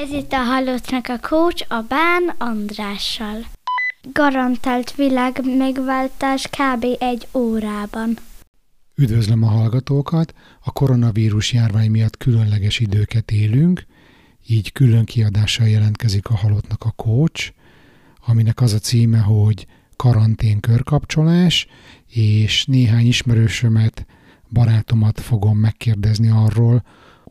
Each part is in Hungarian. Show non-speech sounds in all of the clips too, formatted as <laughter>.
Ez itt a Halottnak a Coach a Bán Andrással. Garantált világ megváltás kb. egy órában. Üdvözlöm a hallgatókat! A koronavírus járvány miatt különleges időket élünk, így külön kiadással jelentkezik a Halottnak a Coach, aminek az a címe, hogy karantén körkapcsolás, és néhány ismerősömet, barátomat fogom megkérdezni arról,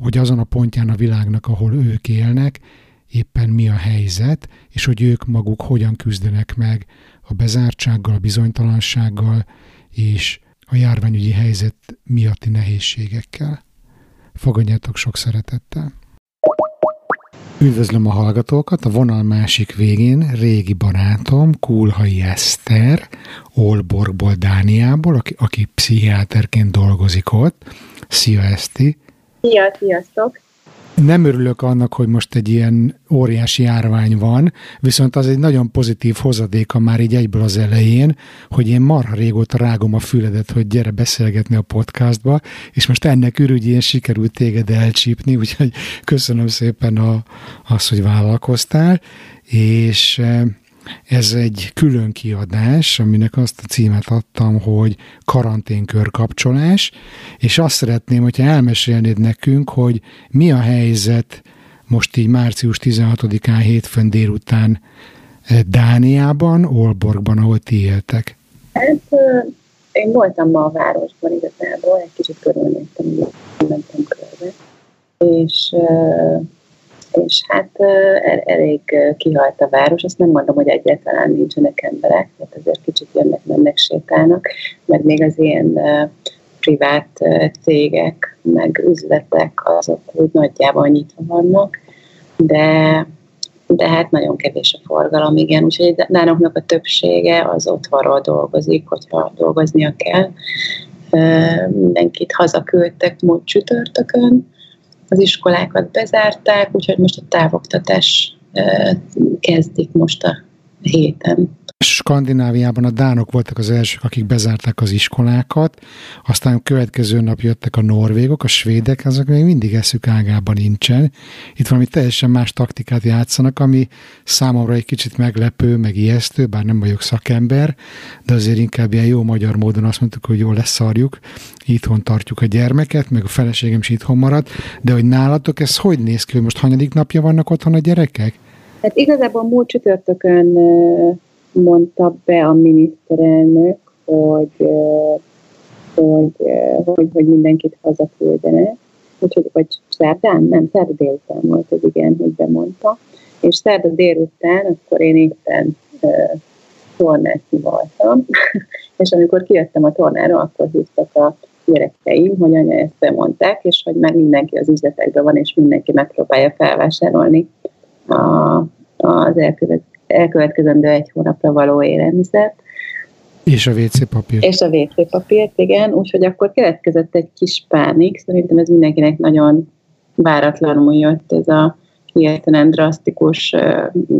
hogy azon a pontján a világnak, ahol ők élnek, éppen mi a helyzet, és hogy ők maguk hogyan küzdenek meg a bezártsággal, a bizonytalansággal és a járványügyi helyzet miatti nehézségekkel. Fogadjátok sok szeretettel! Üdvözlöm a hallgatókat, a vonal másik végén régi barátom, Kulhai Eszter, Olborgból, Dániából, aki, aki pszichiáterként dolgozik ott. Szia Eszti! Szia, sziasztok! Nem örülök annak, hogy most egy ilyen óriási járvány van, viszont az egy nagyon pozitív hozadéka már így egyből az elején, hogy én marha régóta rágom a füledet, hogy gyere beszélgetni a podcastba, és most ennek ürügyén sikerült téged elcsípni, úgyhogy köszönöm szépen a, azt, hogy vállalkoztál, és eh, ez egy külön kiadás, aminek azt a címet adtam, hogy karanténkörkapcsolás, és azt szeretném, hogyha elmesélnéd nekünk, hogy mi a helyzet most így március 16-án hétfőn délután eh, Dániában, Olborgban, ahol ti éltek. Hát én voltam ma a városban igazából, egy kicsit körülnéztem, mentem körbe, és és hát elég kihalt a város. Azt nem mondom, hogy egyáltalán nincsenek emberek, tehát azért kicsit jönnek, mennek, sétálnak, mert még az ilyen privát cégek, meg üzletek, azok úgy nagyjából nyitva vannak, de, de hát nagyon kevés a forgalom, igen. Úgyhogy náluknak a többsége az otthonról dolgozik, hogyha dolgoznia kell. Mindenkit hazaküldtek múlt csütörtökön, az iskolákat bezárták, úgyhogy most a távoktatás kezdik most a héten. Skandináviában a dánok voltak az elsők, akik bezárták az iskolákat, aztán a következő nap jöttek a norvégok, a svédek, azok még mindig eszük ágában nincsen. Itt valami teljesen más taktikát játszanak, ami számomra egy kicsit meglepő, meg ijesztő, bár nem vagyok szakember, de azért inkább ilyen jó magyar módon azt mondtuk, hogy jól leszarjuk, itthon tartjuk a gyermeket, meg a feleségem is itthon marad, de hogy nálatok ez hogy néz ki, hogy most hanyadik napja vannak otthon a gyerekek? Hát igazából múlt csütörtökön mondta be a miniszterelnök, hogy, hogy, hogy, hogy mindenkit hazaküldene, úgyhogy, vagy szerdán, nem, szerda délután volt ez igen, hogy bemondta, és szerda délután, akkor én éppen uh, tornászni voltam, <laughs> és amikor kijöttem a tornára, akkor hívtak a gyerekeim, hogy anya ezt bemondták, és hogy már mindenki az üzletekben van, és mindenki megpróbálja felvásárolni a, az elkövet, elkövetkezendő egy hónapra való élelmiszert. És a WC papír. És a WC papírt, igen. Úgyhogy akkor keletkezett egy kis pánik. Szerintem ez mindenkinek nagyon váratlanul jött ez a hihetetlen drasztikus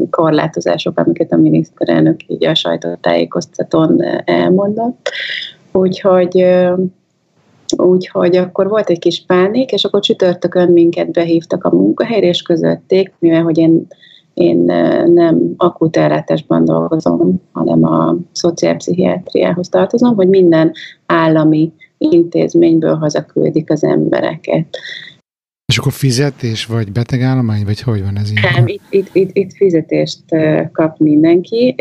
korlátozások, amiket a miniszterelnök így a sajtótájékoztatón elmondott. Úgyhogy Úgyhogy akkor volt egy kis pánik, és akkor csütörtökön minket behívtak a munkahelyre, és közötték, mivel hogy én én nem akut ellátásban dolgozom, hanem a szociálpszichiátriához tartozom, hogy minden állami intézményből hazaküldik az embereket. És akkor fizetés, vagy betegállomány, vagy hogy van ez? Nem, itt, itt, itt, itt fizetést kap mindenki,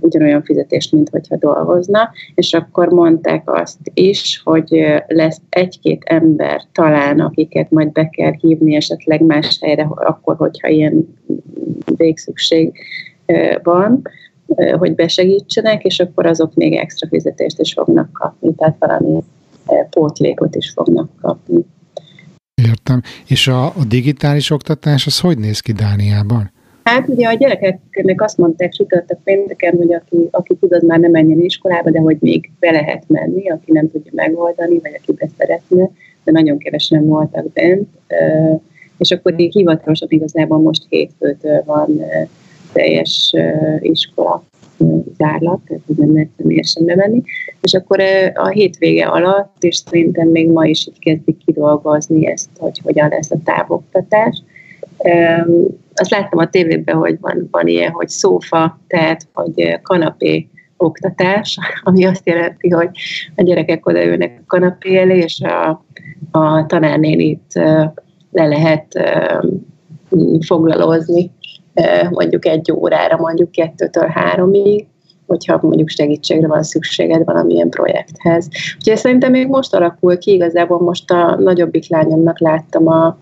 ugyanolyan fizetést, mint hogyha dolgozna, és akkor mondták azt is, hogy lesz egy-két ember talán, akiket majd be kell hívni esetleg más helyre, akkor, hogyha ilyen végszükség van, hogy besegítsenek, és akkor azok még extra fizetést is fognak kapni, tehát valami pótlékot is fognak kapni. Értem. És a, a digitális oktatás az hogy néz ki Dániában? Hát ugye a gyerekeknek azt mondták sütöttek pénteken, hogy aki, aki tud, az már nem menjen iskolába, de hogy még be lehet menni, aki nem tudja megoldani, vagy aki be szeretne, de nagyon kevesen voltak bent. És akkor így hivatalosan igazából most hétfőtől van teljes iskola zárlat, tehát nem lehet személyesen bevenni, és akkor a hétvége alatt, és szerintem még ma is így kezdik kidolgozni ezt, hogy hogyan lesz a távoktatás, azt láttam a tévében, hogy van, van ilyen, hogy szófa, tehát, vagy kanapé oktatás, <laughs> ami azt jelenti, hogy a gyerekek odaülnek a kanapé elé, és a, a tanárnénit le lehet foglalózni mondjuk egy órára, mondjuk kettőtől háromig, hogyha mondjuk segítségre van szükséged valamilyen projekthez. Úgyhogy szerintem még most alakul ki, igazából most a nagyobbik lányomnak láttam a,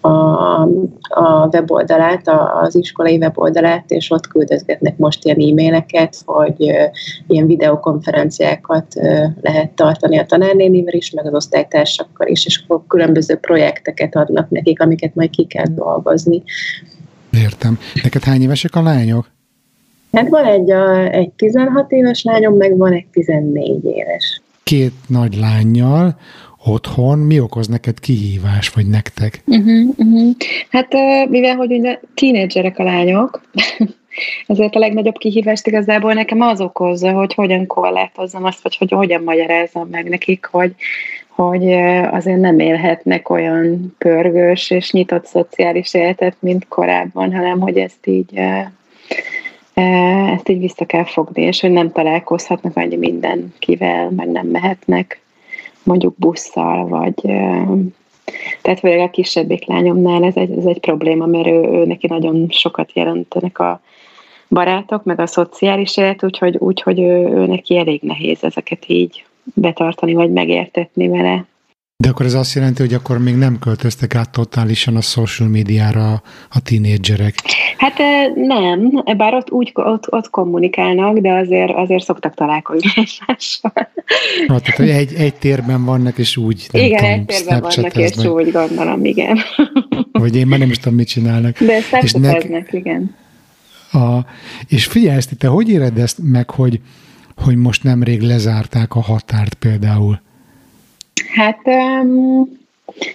a, a weboldalát, az iskolai weboldalát, és ott küldözgetnek most ilyen e-maileket, hogy ilyen videokonferenciákat lehet tartani a tanárnénivel is, meg az osztálytársakkal is, és akkor különböző projekteket adnak nekik, amiket majd ki kell dolgozni. Értem. Neked hány évesek a lányok? Hát van egy, a, egy 16 éves lányom, meg van egy 14 éves. Két nagy lányjal, otthon, mi okoz neked kihívás, vagy nektek? Uh-huh, uh-huh. Hát mivel, hogy ugye tínédzserek a lányok, <laughs> ezért a legnagyobb kihívást igazából nekem az okozza, hogy hogyan korlátozzam azt, vagy hogy hogyan magyarázzam meg nekik, hogy, hogy azért nem élhetnek olyan pörgős és nyitott szociális életet, mint korábban, hanem hogy ezt így ezt így vissza kell fogni, és hogy nem találkozhatnak annyi mindenkivel, meg nem mehetnek mondjuk busszal, vagy tehát főleg a kisebbik lányomnál ez egy, ez egy probléma, mert ő, ő neki nagyon sokat jelentenek a barátok, meg a szociális élet, úgyhogy, úgyhogy ő, ő neki elég nehéz ezeket így betartani, vagy megértetni vele. De akkor ez azt jelenti, hogy akkor még nem költöztek át totálisan a social médiára a tínédzserek? Hát nem, bár ott úgy ott, ott kommunikálnak, de azért, azért szoktak találkozni <laughs> egymással. Hát, tehát, hogy egy, egy térben vannak, és úgy nem Igen, tudom, egy térben vannak, és meg. úgy gondolom, igen. Vagy én már nem is tudom, mit csinálnak. De és nek, igen. A, és figyelj ezt, te hogy éred ezt meg, hogy, hogy most nemrég lezárták a határt például? Hát, um,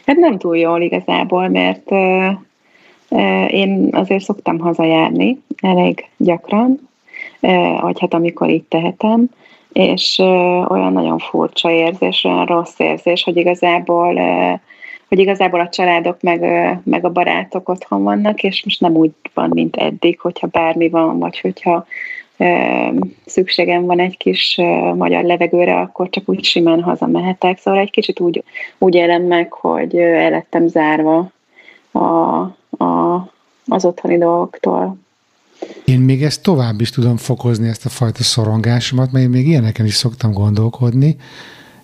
hát nem túl jól igazából, mert uh, én azért szoktam hazajárni elég gyakran, uh, vagy hát amikor itt tehetem, és olyan nagyon furcsa érzés, olyan rossz érzés, hogy igazából hogy igazából a családok meg, meg a barátok otthon vannak, és most nem úgy van, mint eddig, hogyha bármi van, vagy hogyha szükségem van egy kis magyar levegőre, akkor csak úgy simán hazamehetek. Szóval egy kicsit úgy, úgy élem meg, hogy el lettem zárva a, a, az otthoni dolgoktól. Én még ezt tovább is tudom fokozni, ezt a fajta szorongásomat, mert én még ilyeneken is szoktam gondolkodni,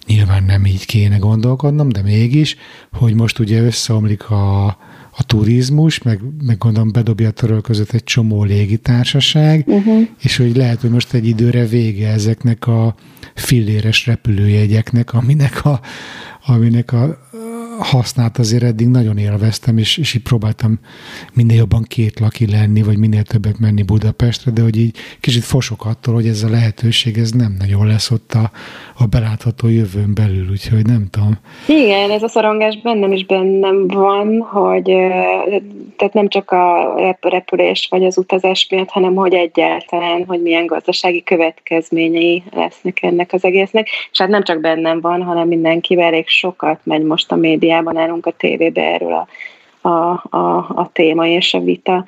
nyilván nem így kéne gondolkodnom, de mégis, hogy most ugye összeomlik a, a turizmus, meg, meg gondolom bedobja a töröl között egy csomó légitársaság, uh-huh. és hogy lehet, hogy most egy időre vége ezeknek a filléres repülőjegyeknek, aminek a, aminek a hasznát azért eddig nagyon élveztem, és, és így próbáltam minél jobban két laki lenni, vagy minél többet menni Budapestre, de hogy így kicsit fosok attól, hogy ez a lehetőség, ez nem nagyon lesz ott a, a belátható jövőn belül, úgyhogy nem tudom. Igen, ez a szorongás bennem is bennem van, hogy tehát nem csak a repülés vagy az utazás miatt, hanem hogy egyáltalán, hogy milyen gazdasági következményei lesznek ennek az egésznek, és hát nem csak bennem van, hanem mindenkivel elég sokat megy most a médiában, állunk a tévébe erről a a, a, a téma és a vita.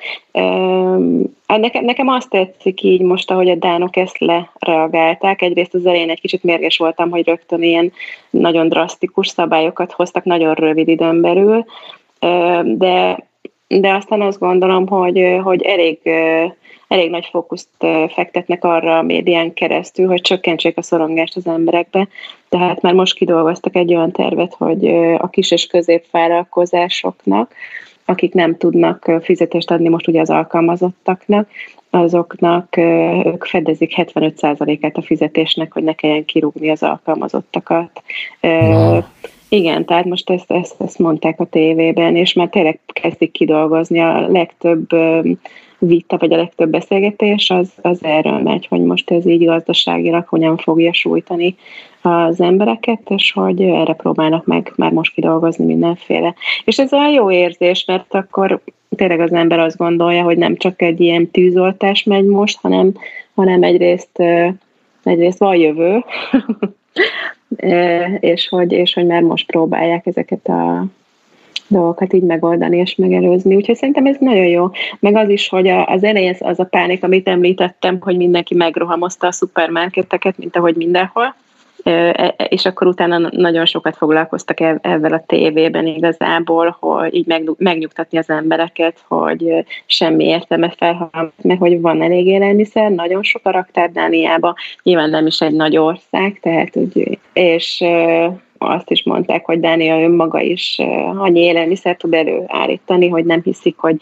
Nekem, nekem azt tetszik így most, ahogy a dánok ezt lereagálták. Egyrészt az elején egy kicsit mérges voltam, hogy rögtön ilyen nagyon drasztikus szabályokat hoztak nagyon rövid időn belül, de, de aztán azt gondolom, hogy, hogy elég elég nagy fókuszt fektetnek arra a médián keresztül, hogy csökkentsék a szorongást az emberekbe. Tehát már most kidolgoztak egy olyan tervet, hogy a kis és középvállalkozásoknak, akik nem tudnak fizetést adni most ugye az alkalmazottaknak, azoknak ők fedezik 75%-át a fizetésnek, hogy ne kelljen kirúgni az alkalmazottakat. Wow. Igen, tehát most ezt, ezt, ezt mondták a tévében, és már tényleg kezdik kidolgozni a legtöbb vita, vagy a legtöbb beszélgetés, az, az erről megy, hogy most ez így gazdaságilag hogyan fogja sújtani az embereket, és hogy erre próbálnak meg már most kidolgozni mindenféle. És ez olyan jó érzés, mert akkor tényleg az ember azt gondolja, hogy nem csak egy ilyen tűzoltás megy most, hanem, hanem egyrészt, egyrészt van jövő, <laughs> és hogy, és hogy már most próbálják ezeket a dolgokat így megoldani és megelőzni. Úgyhogy szerintem ez nagyon jó. Meg az is, hogy az elején az a pánik, amit említettem, hogy mindenki megrohamozta a szupermarketeket, mint ahogy mindenhol, és akkor utána nagyon sokat foglalkoztak ezzel a tévében igazából, hogy így megnyugtatni az embereket, hogy semmi értelme felhalmozni, mert hogy van elég élelmiszer, nagyon sok a raktár Dániába, nyilván nem is egy nagy ország, tehát úgy, és azt is mondták, hogy Dánia önmaga is annyi élelmiszer tud előállítani, hogy nem hiszik, hogy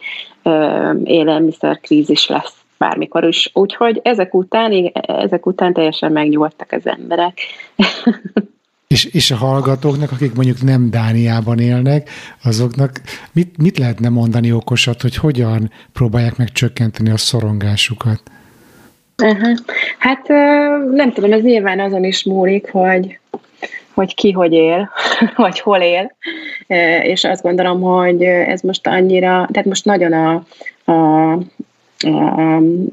élelmiszer krízis lesz bármikor is. Úgyhogy ezek után, ezek után teljesen megnyugodtak az emberek. <laughs> És, és a hallgatóknak, akik mondjuk nem Dániában élnek, azoknak mit, mit lehetne mondani okosat, hogy hogyan próbálják meg csökkenteni a szorongásukat? Uh-huh. Hát nem tudom, ez nyilván azon is múlik, hogy hogy ki hogy él, <laughs> vagy hol él, és azt gondolom, hogy ez most annyira, tehát most nagyon a, a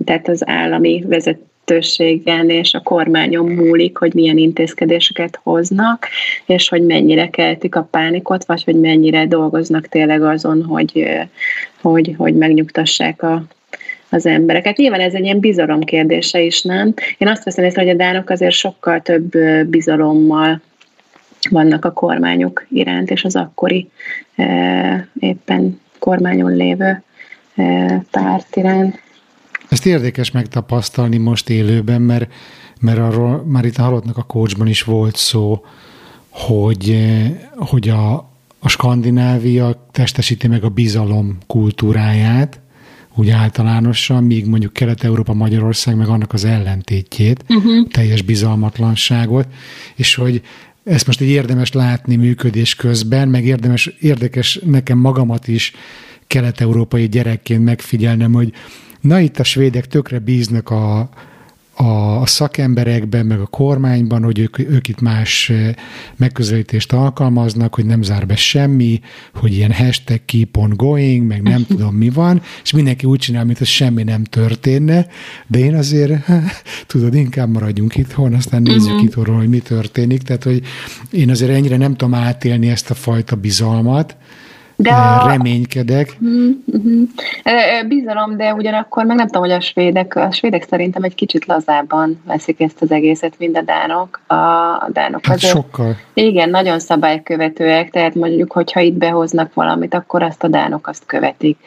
tehát az állami vezetőségen és a kormányon múlik, hogy milyen intézkedéseket hoznak, és hogy mennyire keltik a pánikot, vagy hogy mennyire dolgoznak tényleg azon, hogy, hogy, hogy megnyugtassák a, az embereket. Nyilván ez egy ilyen bizalom kérdése is, nem? Én azt veszem észre, hogy a dánok azért sokkal több bizalommal vannak a kormányok iránt, és az akkori éppen kormányon lévő párt iránt. Ezt érdekes megtapasztalni most élőben, mert, mert arról már itt a halottnak a coachban is volt szó, hogy, hogy a, a Skandinávia testesíti meg a bizalom kultúráját, úgy általánosan, míg mondjuk Kelet-Európa, Magyarország meg annak az ellentétjét, uh-huh. teljes bizalmatlanságot, és hogy ezt most így érdemes látni működés közben, meg érdemes, érdekes nekem magamat is kelet-európai gyerekként megfigyelnem, hogy na itt a svédek tökre bíznak a, a, a szakemberekben, meg a kormányban, hogy ők, ők itt más eh, megközelítést alkalmaznak, hogy nem zár be semmi, hogy ilyen hashtag keep on going, meg nem <laughs> tudom mi van, és mindenki úgy csinál, mint semmi nem történne, de én azért, <laughs> tudod, inkább maradjunk itthon, aztán nézzük uh-huh. itthonról, hogy mi történik, tehát hogy én azért ennyire nem tudom átélni ezt a fajta bizalmat, de a... reménykedek. Mm-hmm. Bizalom, de ugyanakkor meg nem tudom, hogy a svédek, a svédek szerintem egy kicsit lazábban veszik ezt az egészet, mint a dánok. A dánok hát azért, sokkal. Igen, nagyon szabálykövetőek, tehát mondjuk, hogyha itt behoznak valamit, akkor azt a dánok azt követik.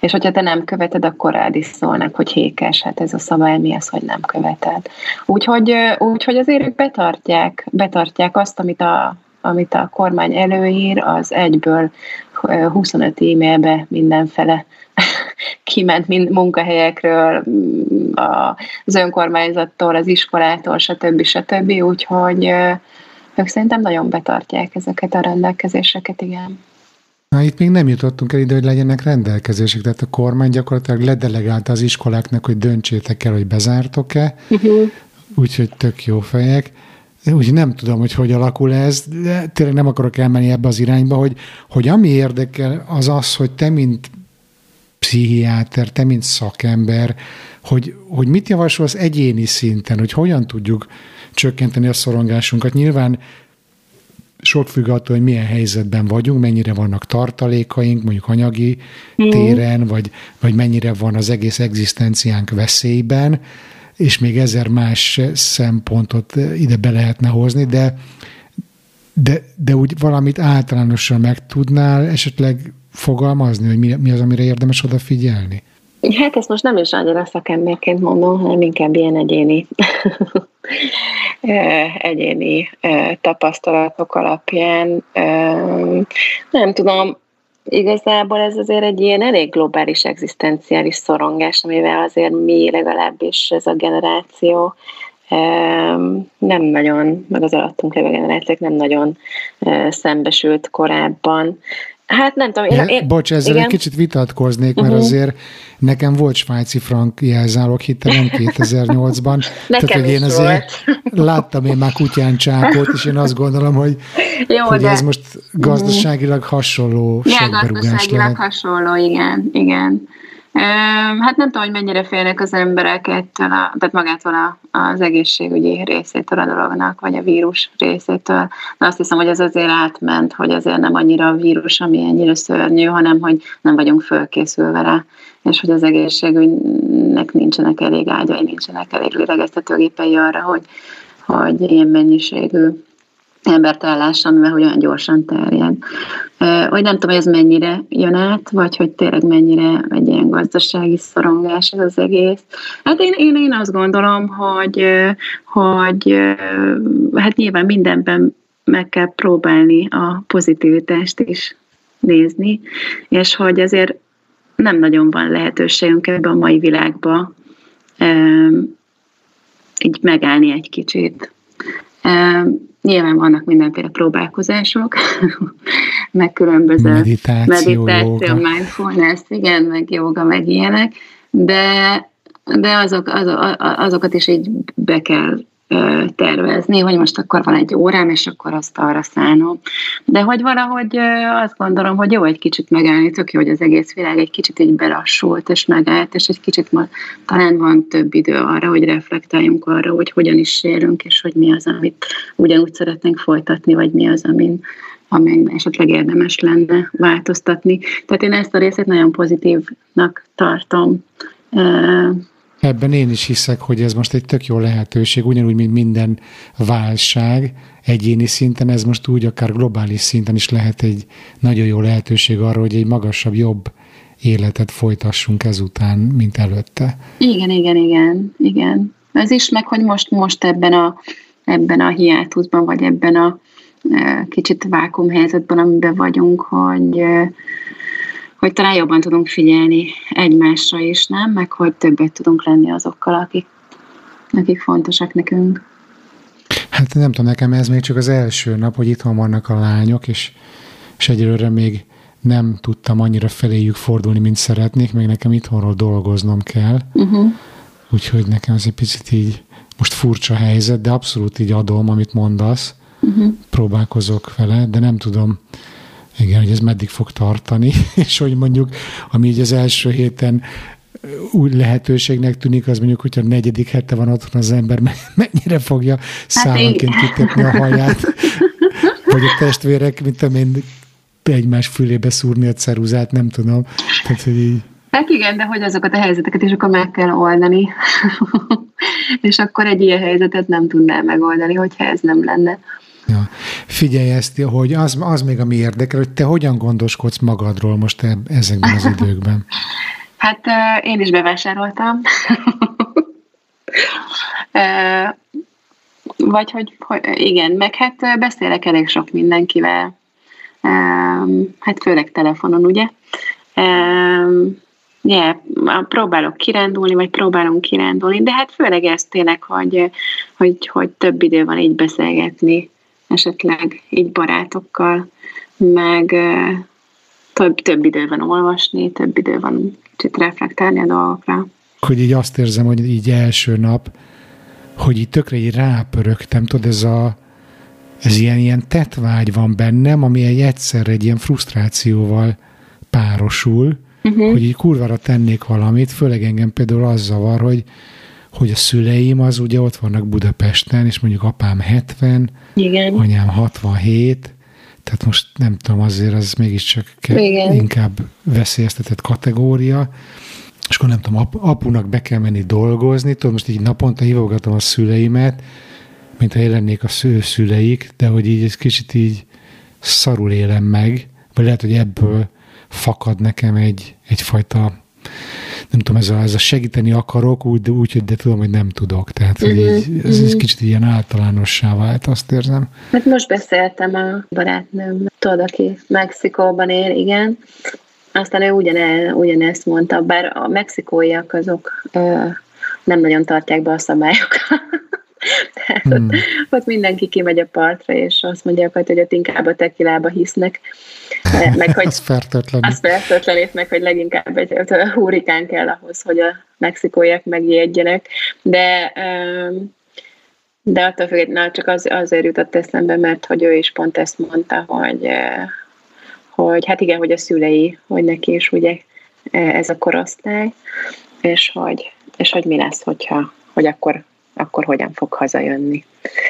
És hogyha te nem követed, akkor rád is szólnak, hogy hékes, hát ez a szabály mi az, hogy nem követed. Úgyhogy, úgyhogy azért ők betartják, betartják azt, amit a, amit a kormány előír, az egyből 25 e-mailbe mindenfele <laughs> kiment mind munkahelyekről, mm, az önkormányzattól, az iskolától, stb. stb. Úgyhogy ők szerintem nagyon betartják ezeket a rendelkezéseket, igen. Na, itt még nem jutottunk el ide, hogy legyenek rendelkezések, tehát a kormány gyakorlatilag ledelegálta az iskoláknak, hogy döntsétek el, hogy bezártok-e, uh-huh. úgyhogy tök jó fejek. Úgy nem tudom, hogy hogy alakul ez, de tényleg nem akarok elmenni ebbe az irányba, hogy, hogy ami érdekel, az az, hogy te, mint pszichiáter, te, mint szakember, hogy, hogy mit javasolsz egyéni szinten, hogy hogyan tudjuk csökkenteni a szorongásunkat. Nyilván sok függ attól, hogy milyen helyzetben vagyunk, mennyire vannak tartalékaink, mondjuk anyagi mm. téren, vagy, vagy mennyire van az egész egzisztenciánk veszélyben, és még ezer más szempontot ide be lehetne hozni, de, de, de úgy valamit általánosan meg tudnál esetleg fogalmazni, hogy mi, mi az, amire érdemes odafigyelni? Hát ezt most nem is annyira szakemberként mondom, hanem inkább ilyen egyéni, <laughs> egyéni tapasztalatok alapján. Nem tudom, Igazából ez azért egy ilyen elég globális, egzisztenciális szorongás, amivel azért mi legalábbis ez a generáció nem nagyon, meg az alattunk levő generációk nem nagyon szembesült korábban. Hát nem tudom. Én, én, Bocs, ezzel igen? egy kicsit vitatkoznék, mert uh-huh. azért nekem volt svájci frank jelzálog hittelem 2008-ban. <laughs> Nekem Tehát, hogy én azért volt. <laughs> láttam én már kutyán csákot, és én azt gondolom, hogy, Jó, hogy de... ez most gazdaságilag hasonló ja, gazdaságilag lehet. hasonló, igen, igen. Hát nem tudom, hogy mennyire félnek az emberek ettől, a, tehát magától a, az egészségügyi részétől a dolognak, vagy a vírus részétől. De azt hiszem, hogy ez azért átment, hogy azért nem annyira a vírus, ami ennyire szörnyű, hanem hogy nem vagyunk fölkészülve rá, és hogy az egészségügynek nincsenek elég ágyai, nincsenek elég lélegeztetőgépei arra, hogy, hogy ilyen mennyiségű embert ellásson, mert hogy olyan gyorsan terjed. Hogy nem tudom, hogy ez mennyire jön át, vagy hogy tényleg mennyire egy ilyen gazdasági szorongás ez az egész. Hát én, én, én azt gondolom, hogy, hogy hát nyilván mindenben meg kell próbálni a pozitivitást is nézni, és hogy azért nem nagyon van lehetőségünk ebben a mai világban így megállni egy kicsit. Nyilván vannak mindenféle próbálkozások, <laughs> meg különböző meditáció, meditáció mindfulness, igen, meg joga, meg ilyenek, de, de azok, azok, azokat is így be kell tervezni, hogy most akkor van egy órám, és akkor azt arra szánom. De hogy valahogy azt gondolom, hogy jó egy kicsit megállni, tök jó, hogy az egész világ egy kicsit így belassult, és megállt, és egy kicsit ma talán van több idő arra, hogy reflektáljunk arra, hogy hogyan is élünk, és hogy mi az, amit ugyanúgy szeretnénk folytatni, vagy mi az, amin, amin esetleg érdemes lenne változtatni. Tehát én ezt a részét nagyon pozitívnak tartom Ebben én is hiszek, hogy ez most egy tök jó lehetőség, ugyanúgy, mint minden válság egyéni szinten, ez most úgy akár globális szinten is lehet egy nagyon jó lehetőség arra, hogy egy magasabb, jobb életet folytassunk ezután, mint előtte. Igen, igen, igen, igen. Ez is meg, hogy most, most ebben a, ebben a hiátuszban, vagy ebben a e, kicsit vákumhelyzetben, amiben vagyunk, hogy e, hogy talán jobban tudunk figyelni egymásra is, nem? Meg hogy többet tudunk lenni azokkal, akik, akik fontosak nekünk. Hát nem tudom, nekem ez még csak az első nap, hogy itthon vannak a lányok, és, és egyelőre még nem tudtam annyira feléjük fordulni, mint szeretnék, még nekem itthonról dolgoznom kell. Uh-huh. Úgyhogy nekem ez egy picit így most furcsa helyzet, de abszolút így adom, amit mondasz. Uh-huh. Próbálkozok vele, de nem tudom, igen, hogy ez meddig fog tartani, <laughs> és hogy mondjuk, ami így az első héten úgy lehetőségnek tűnik, az mondjuk, hogyha a negyedik hete van otthon az ember, mennyire fogja hát szállanként kitépni a haját, <laughs> vagy a testvérek, mint amén egymás fülébe szúrni a ceruzát, nem tudom. Tehát, hogy így... Hát igen, de hogy azokat a helyzeteket is akkor meg kell oldani. <laughs> és akkor egy ilyen helyzetet nem tudnál megoldani, hogyha ez nem lenne. Ja. Figyelj ezt, hogy az, az még ami érdekel, hogy te hogyan gondoskodsz magadról most e, ezekben az időkben? <laughs> Hát én is bevásároltam. <laughs> Vagy hogy, hogy igen, meg hát beszélek elég sok mindenkivel, hát főleg telefonon, ugye. Yeah, próbálok kirándulni, vagy próbálunk kirándulni, de hát főleg ez tényleg, hogy, hogy, hogy több idő van így beszélgetni esetleg így barátokkal, meg több, több idő van olvasni, több idő van kicsit reflektálni a dolgokra. Hogy így azt érzem, hogy így első nap, hogy így tökre így rápörögtem, tudod, ez a ez ilyen, ilyen tetvágy van bennem, ami egy egyszerre egy ilyen frusztrációval párosul, uh-huh. hogy így kurvára tennék valamit, főleg engem például az zavar, hogy, hogy a szüleim az ugye ott vannak Budapesten, és mondjuk apám 70, Igen. anyám 67, tehát most nem tudom, azért az mégiscsak Igen. inkább veszélyeztetett kategória, és akkor nem tudom, ap, apunak be kell menni dolgozni, tudom, most így naponta hívogatom a szüleimet, mint ha lennék a sző szüleik, de hogy így egy kicsit így szarul élem meg, vagy lehet, hogy ebből fakad nekem egy, egyfajta nem tudom, ez a, ez a segíteni akarok, úgy, de úgy, hogy de tudom, hogy nem tudok. Tehát, hogy uh-huh, így, ez uh-huh. kicsit ilyen általánossá vált, azt érzem. Hát most beszéltem a barátnőm, tudod, aki Mexikóban él, igen, aztán ő ugyane, ugyanezt mondta, bár a mexikóiak azok ö, nem nagyon tartják be a szabályokat. Tehát hmm. ott, <laughs> ott mindenki kimegy a partra, és azt mondják, hogy ott inkább a tekilába hisznek. Meg, <laughs> hogy az fertőtlenít. Az fertőtlenít, meg hogy leginkább egy hurikán kell ahhoz, hogy a mexikóiak megijedjenek. De de attól függetlenül csak az, azért jutott eszembe, mert hogy ő is pont ezt mondta, hogy, hogy hát igen, hogy a szülei, hogy neki is ugye ez a korosztály, és hogy, és hogy mi lesz, hogyha, hogy akkor, akkor hogyan fog hazajönni.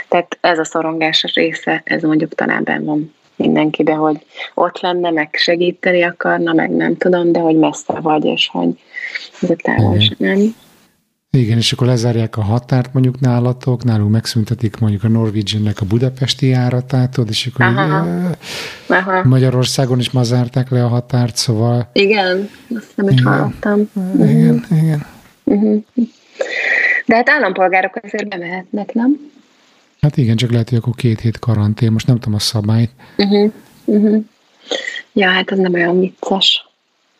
Tehát ez a szorongás része, ez mondjuk talán benn van mindenkibe, hogy ott lenne, meg segíteni akarna, meg nem tudom, de hogy messze vagy, és hogy ez a távolság nem. Igen, és akkor lezárják a határt mondjuk nálatok, nálunk megszüntetik mondjuk a Norwegiannek a budapesti járatát, és akkor Aha. Így, Aha. Magyarországon is ma zárták le a határt, szóval... Igen, azt nem is hallottam. Igen, uh-huh. igen. Uh-huh. De hát állampolgárok azért bemehetnek, nem? Hát igen, csak lehet, hogy akkor két hét karantén, most nem tudom a szabályt. Uh-huh. Uh-huh. Ja, hát ez nem olyan vicces.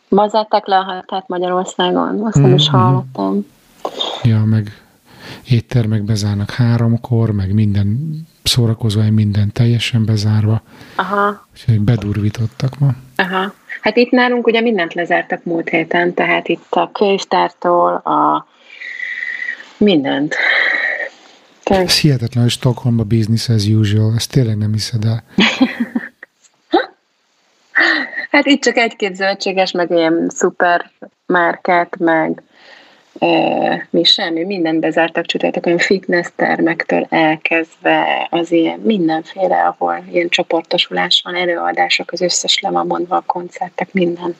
Ma zárták le a határt Magyarországon, azt nem uh-huh. is hallottam. Ja, meg éttermek bezárnak háromkor, meg minden szórakozóhely minden teljesen bezárva. Aha. Úgyhogy bedurvítottak ma. Aha. Hát itt nálunk ugye mindent lezártak múlt héten, tehát itt a könyvtártól a mindent. Tehát... Ez hihetetlen, hogy Stockholmba business as usual, ezt tényleg nem hiszed el. <laughs> hát itt csak egy-két zöldséges, meg ilyen szupermárkát, meg mi semmi, mindent bezártak csütörtök, olyan fitness termektől elkezdve az ilyen mindenféle, ahol ilyen csoportosulás van, előadások, az összes le van mondva a koncertek, minden.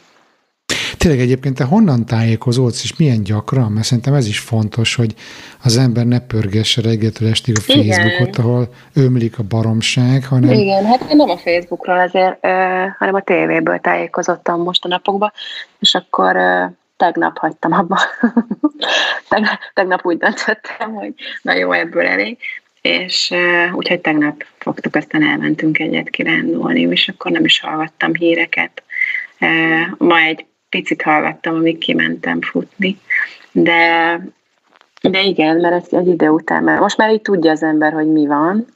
Tényleg egyébként te honnan tájékozódsz, és milyen gyakran? Mert szerintem ez is fontos, hogy az ember ne pörgesse reggeltől estig a Facebookot, Igen. ahol ömlik a baromság, hanem... Igen, hát én nem a Facebookról azért, hanem a tévéből tájékozottam most a napokban, és akkor tegnap hagytam abba. <laughs> tegnap, tegnap úgy döntöttem, hogy na jó, ebből elég, és uh, úgyhogy tegnap fogtuk, aztán elmentünk egyet kirándulni, és akkor nem is hallgattam híreket. Uh, ma egy picit hallgattam, amíg kimentem futni, de de igen, mert ez egy idő után, mert most már így tudja az ember, hogy mi van.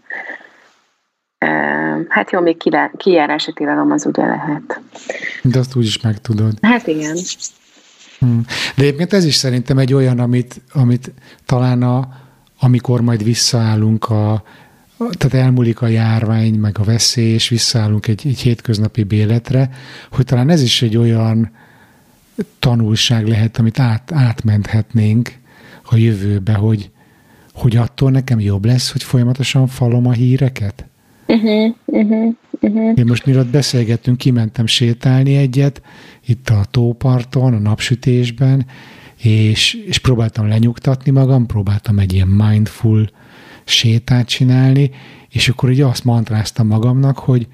Hát jó, még kijárási tilalom az ugye lehet. De azt úgy is megtudod. Hát igen. Hmm. De egyébként ez is szerintem egy olyan, amit, amit talán a, amikor majd visszaállunk a, tehát elmúlik a járvány, meg a veszély, és visszaállunk egy, egy hétköznapi béletre, hogy talán ez is egy olyan tanulság lehet, amit át, átmenthetnénk a jövőbe, hogy, hogy attól nekem jobb lesz, hogy folyamatosan falom a híreket? Uh-huh, uh-huh, uh-huh. Én most mielőtt beszélgettünk, kimentem sétálni egyet, itt a tóparton, a napsütésben, és, és próbáltam lenyugtatni magam, próbáltam egy ilyen mindful sétát csinálni, és akkor ugye azt mantráztam magamnak, hogy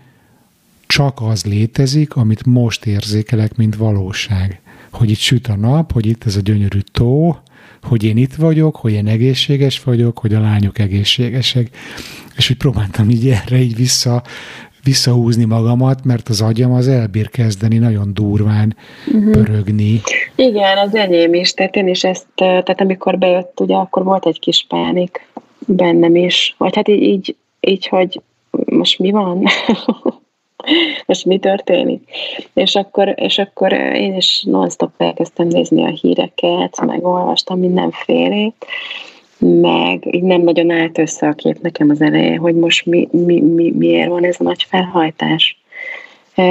csak az létezik, amit most érzékelek, mint valóság. Hogy itt süt a nap, hogy itt ez a gyönyörű tó, hogy én itt vagyok, hogy én egészséges vagyok, hogy a lányok egészségesek. És úgy próbáltam így erre így vissza visszahúzni magamat, mert az agyam az elbír kezdeni nagyon durván uh-huh. pörögni. Igen, az enyém is, tehát én is ezt, tehát amikor bejött, ugye akkor volt egy kis pánik bennem is, vagy hát így, így, így hogy most mi van? <laughs> most mi történik? És akkor, és akkor én is non-stop elkezdtem nézni a híreket, meg olvastam mindenfélét, meg így nem nagyon állt össze a kép nekem az eleje, hogy most mi, mi, mi, miért van ez a nagy felhajtás. E,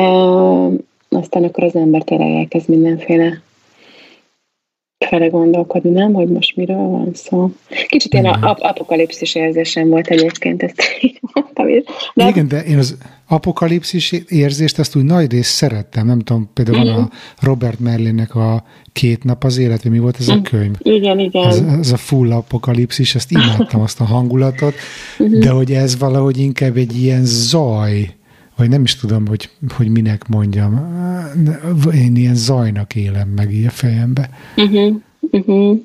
aztán akkor az ember tényleg elkezd mindenféle fele gondolkodni, nem, hogy most miről van szó. Kicsit ilyen ap- apokalipszis érzésem volt egyébként, ezt így mondtam. De... Igen, de én az apokalipszis érzést azt úgy nagy részt szerettem, nem tudom, például mm. van a mhm. Robert Merlinnek a Két nap az élet, mi volt ez a mhm. könyv? Igen, igen. Az, az a full apokalipszis, ezt imádtam, azt a hangulatot, de hogy ez valahogy inkább egy ilyen zaj, vagy nem is tudom, hogy, hogy minek mondjam. Én ilyen zajnak élem meg így a fejembe. Uh-huh. Uh-huh.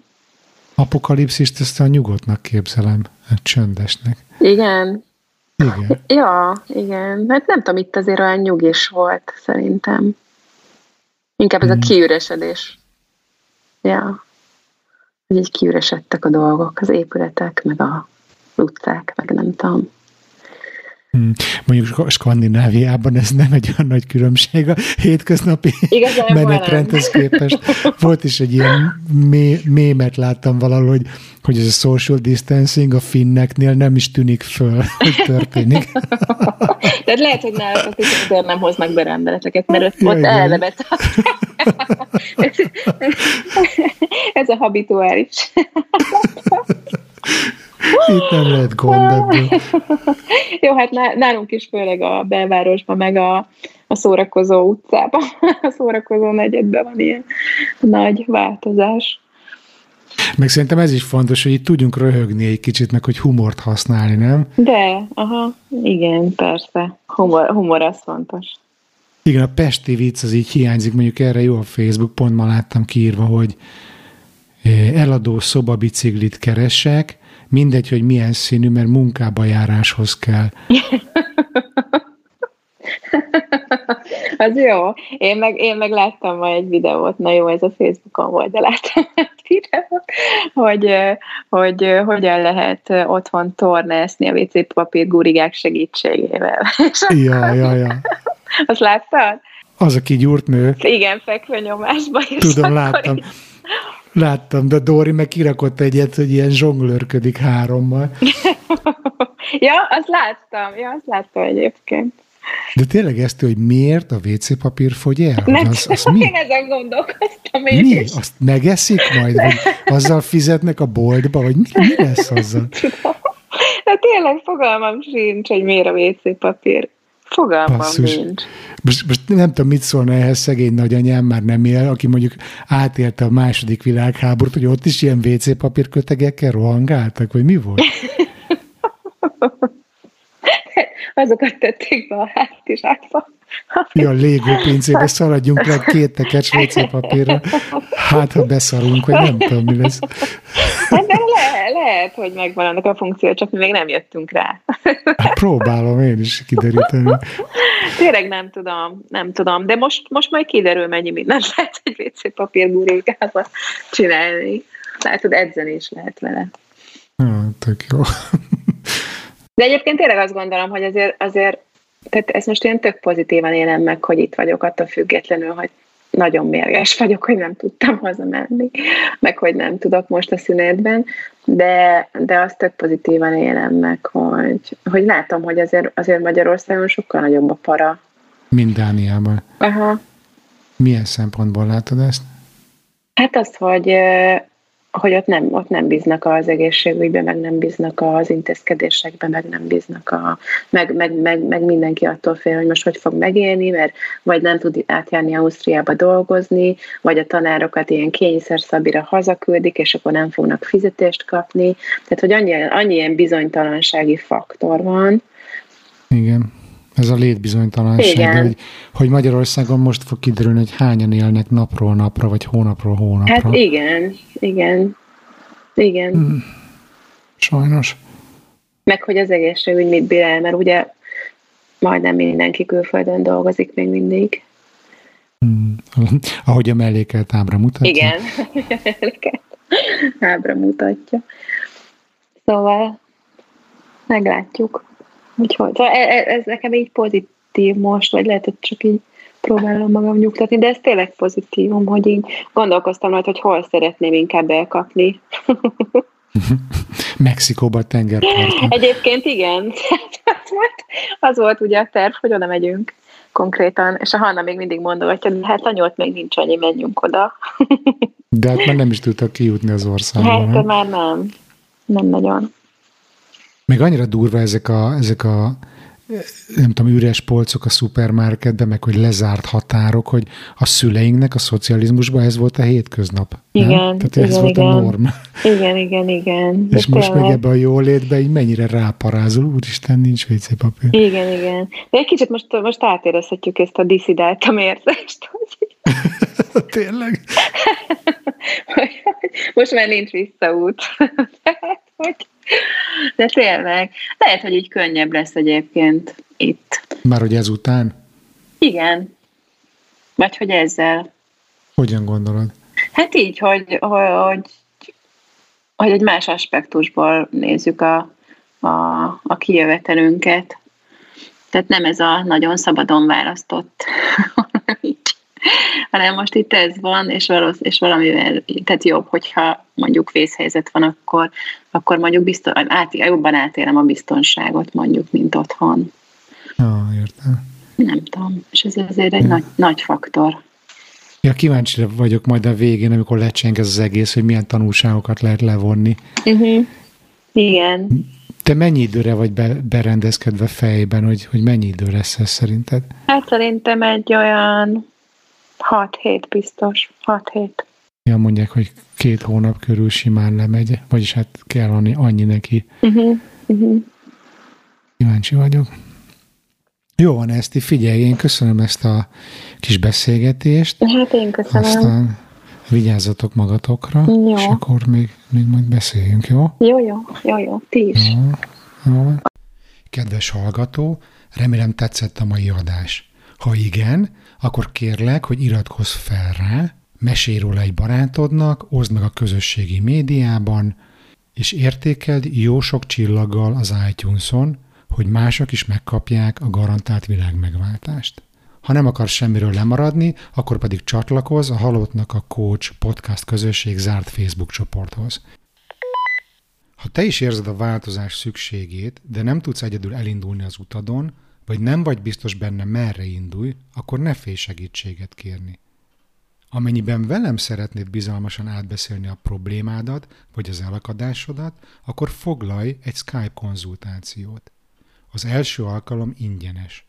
Apokalipszist ezt a nyugodtnak képzelem, a csöndesnek. Igen. Igen. Ja, igen. Hát nem tudom, itt azért olyan nyugis volt, szerintem. Inkább ez a kiüresedés. Ja. Hogy így kiüresedtek a dolgok, az épületek, meg a utcák, meg nem tudom. Hmm. Mondjuk Skandináviában ez nem egy olyan nagy különbség a hétköznapi menetrendhez képest. Volt is egy ilyen mé- mémet láttam valahol, hogy, hogy ez a social distancing a finneknél nem is tűnik föl, hogy történik. Tehát lehet, hogy náluk azért nem hoznak be rendeleteket, mert ott, ja, ott eleve ez, ez a habituális. Itt nem lehet gond ebből. <laughs> Jó, hát nálunk is főleg a belvárosban, meg a, a szórakozó utcában, <laughs> a szórakozó negyedben van ilyen nagy változás. Meg szerintem ez is fontos, hogy itt tudjunk röhögni egy kicsit, meg hogy humort használni, nem? De, aha, igen, persze. Humor, humor az fontos. Igen, a pesti vicc az így hiányzik, mondjuk erre jó a Facebook, pont ma láttam kiírva, hogy eh, eladó szobabiciklit keresek, mindegy, hogy milyen színű, mert munkába járáshoz kell. <laughs> az jó. Én meg, én meg láttam ma egy videót, na jó, ez a Facebookon volt, de láttam <laughs> egy videót, hogy, hogy hogyan lehet otthon tornászni a WC papír gurigák segítségével. <laughs> ja, ja, ja. Azt láttad? Az a kigyúrt nő. Igen, fekvőnyomásban. Tudom, láttam. Így Láttam, de Dori meg kirakott egyet, hogy ilyen zsonglőrködik hárommal. <laughs> ja, azt láttam, ja, azt láttam egyébként. De tényleg ezt, hogy miért a WC papír fogy el? Nem, az, az mi? Én ezen gondolkoztam én Mi? Is. Azt megeszik majd? <laughs> Vagy azzal fizetnek a boltba? Vagy mi, mi lesz azzal? <laughs> De tényleg fogalmam sincs, hogy miért a WC papír Fogalmam Basszus. nincs. Most, most nem tudom, mit szólna ehhez szegény nagyanyám, már nem él, aki mondjuk átélte a második világháborút, hogy ott is ilyen WC papírkötegekkel rohangáltak, vagy mi volt? <laughs> Azokat tették be a hátizsákba. Ja, Lego pincébe szaladjunk le két tekercs WC papírra. Hát, ha beszarunk, vagy nem tudom, mi lesz. Hát, de le, lehet, hogy megvan annak a funkció, csak mi még nem jöttünk rá. Hát próbálom én is kideríteni. Tényleg nem tudom, nem tudom, de most, most majd kiderül, mennyi mindent <laughs> lehet egy WC papír gurulkába csinálni. Látod, edzeni is lehet vele. Ja, tök jó. De egyébként tényleg azt gondolom, hogy azért, azért tehát ezt most én tök pozitívan élem meg, hogy itt vagyok, attól függetlenül, hogy nagyon mérges vagyok, hogy nem tudtam hazamenni, meg hogy nem tudok most a szünetben, de, de azt tök pozitívan élem meg, hogy, hogy látom, hogy azért, azért Magyarországon sokkal nagyobb a para. Mint Dániában. Aha. Milyen szempontból látod ezt? Hát az, hogy hogy ott nem, ott nem bíznak az egészségügybe, meg nem bíznak az intézkedésekbe, meg nem bíznak a, meg, meg, meg, meg mindenki attól fél, hogy most hogy fog megélni, mert vagy nem tud átjárni Ausztriába dolgozni, vagy a tanárokat ilyen kényszer szabira hazaküldik, és akkor nem fognak fizetést kapni. Tehát, hogy annyi, annyi ilyen bizonytalansági faktor van. Igen. Ez a létbizonytalanság, Igen. hogy, hogy Magyarországon most fog kiderülni, hogy hányan élnek napról napra, vagy hónapról hónapra. Hát igen, igen, igen. Hmm. Sajnos. Meg hogy az egészségügy mit bír el, mert ugye majdnem mindenki külföldön dolgozik még mindig. Hmm. <laughs> Ahogy a mellékelt ábra mutatja. Igen, <laughs> a mellékelt ábra mutatja. Szóval meglátjuk. Úgyhogy szóval e, e, ez nekem így pozitív most, vagy lehet, hogy csak így próbálom magam nyugtatni, de ez tényleg pozitívum, hogy így gondolkoztam majd, hogy hol szeretném inkább elkapni. <laughs> Mexikóban tengerparton. Egyébként igen. <laughs> az, volt, az volt ugye a terv, hogy oda megyünk konkrétan, és a Hanna még mindig mondogatja, hogy hát anyót még nincs annyi, menjünk oda. <laughs> De hát már nem is tudtak kijutni az országba. Hát nem? már nem. Nem nagyon. Meg annyira durva ezek a, ezek a nem tudom, üres polcok a szupermarketben, meg hogy lezárt határok, hogy a szüleinknek a szocializmusban ez volt a hétköznap. Igen, nem? Tehát igen, ez volt igen. a norm. Igen, igen, igen. És De most tényleg. meg ebbe a jólétbe így mennyire ráparázol, úristen, nincs WC papír. Igen, igen. De egy kicsit most, most átérezhetjük ezt a diszidáltam érzést. <laughs> Tényleg? <laughs> most már nincs visszaút. <laughs> Tehát, hogy de tényleg. Lehet, hogy így könnyebb lesz egyébként itt. Már hogy ezután? Igen. Vagy hogy ezzel. Hogyan gondolod? Hát így, hogy, hogy, hogy egy más aspektusból nézzük a, a, a kijövetelünket. Tehát nem ez a nagyon szabadon választott, hanem most itt ez van, és, valósz, és valamivel, tehát jobb, hogyha mondjuk vészhelyzet van, akkor, akkor mondjuk biztos, át, jobban átélem a biztonságot mondjuk, mint otthon. Ah, értem. Nem tudom, és ez azért egy ja. nagy, nagy faktor. Ja, kíváncsi vagyok majd a végén, amikor lecseng ez az egész, hogy milyen tanulságokat lehet levonni. Uh-huh. Igen. Te mennyi időre vagy be, berendezkedve fejben, hogy, hogy mennyi idő lesz ez szerinted? Hát szerintem egy olyan 6 hét biztos. 6 hét. Ja, mondják, hogy két hónap körül simán lemegy, vagyis hát kell annyi, annyi neki. Uh-huh. Uh-huh. Kíváncsi vagyok. Jó van, Eszti, figyelj, én köszönöm ezt a kis beszélgetést. Hát én köszönöm. Aztán vigyázzatok magatokra, jó. és akkor még, még majd beszéljünk, jó? Jó, jó, jó, jó, ti is. Jó, jó. Kedves hallgató, remélem tetszett a mai adás. Ha igen, akkor kérlek, hogy iratkozz fel rá, mesélj róla egy barátodnak, oszd meg a közösségi médiában, és értékeld jó sok csillaggal az iTunes-on, hogy mások is megkapják a garantált világmegváltást. Ha nem akarsz semmiről lemaradni, akkor pedig csatlakozz a Halottnak a Coach podcast közösség zárt Facebook csoporthoz. Ha te is érzed a változás szükségét, de nem tudsz egyedül elindulni az utadon, vagy nem vagy biztos benne merre indulj, akkor ne félj segítséget kérni. Amennyiben velem szeretnéd bizalmasan átbeszélni a problémádat, vagy az elakadásodat, akkor foglalj egy Skype konzultációt. Az első alkalom ingyenes.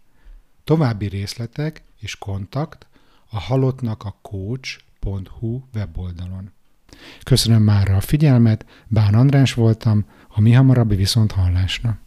További részletek és kontakt a halottnak a coach.hu weboldalon. Köszönöm már a figyelmet, Bán András voltam, a mi hamarabbi viszont hallásra.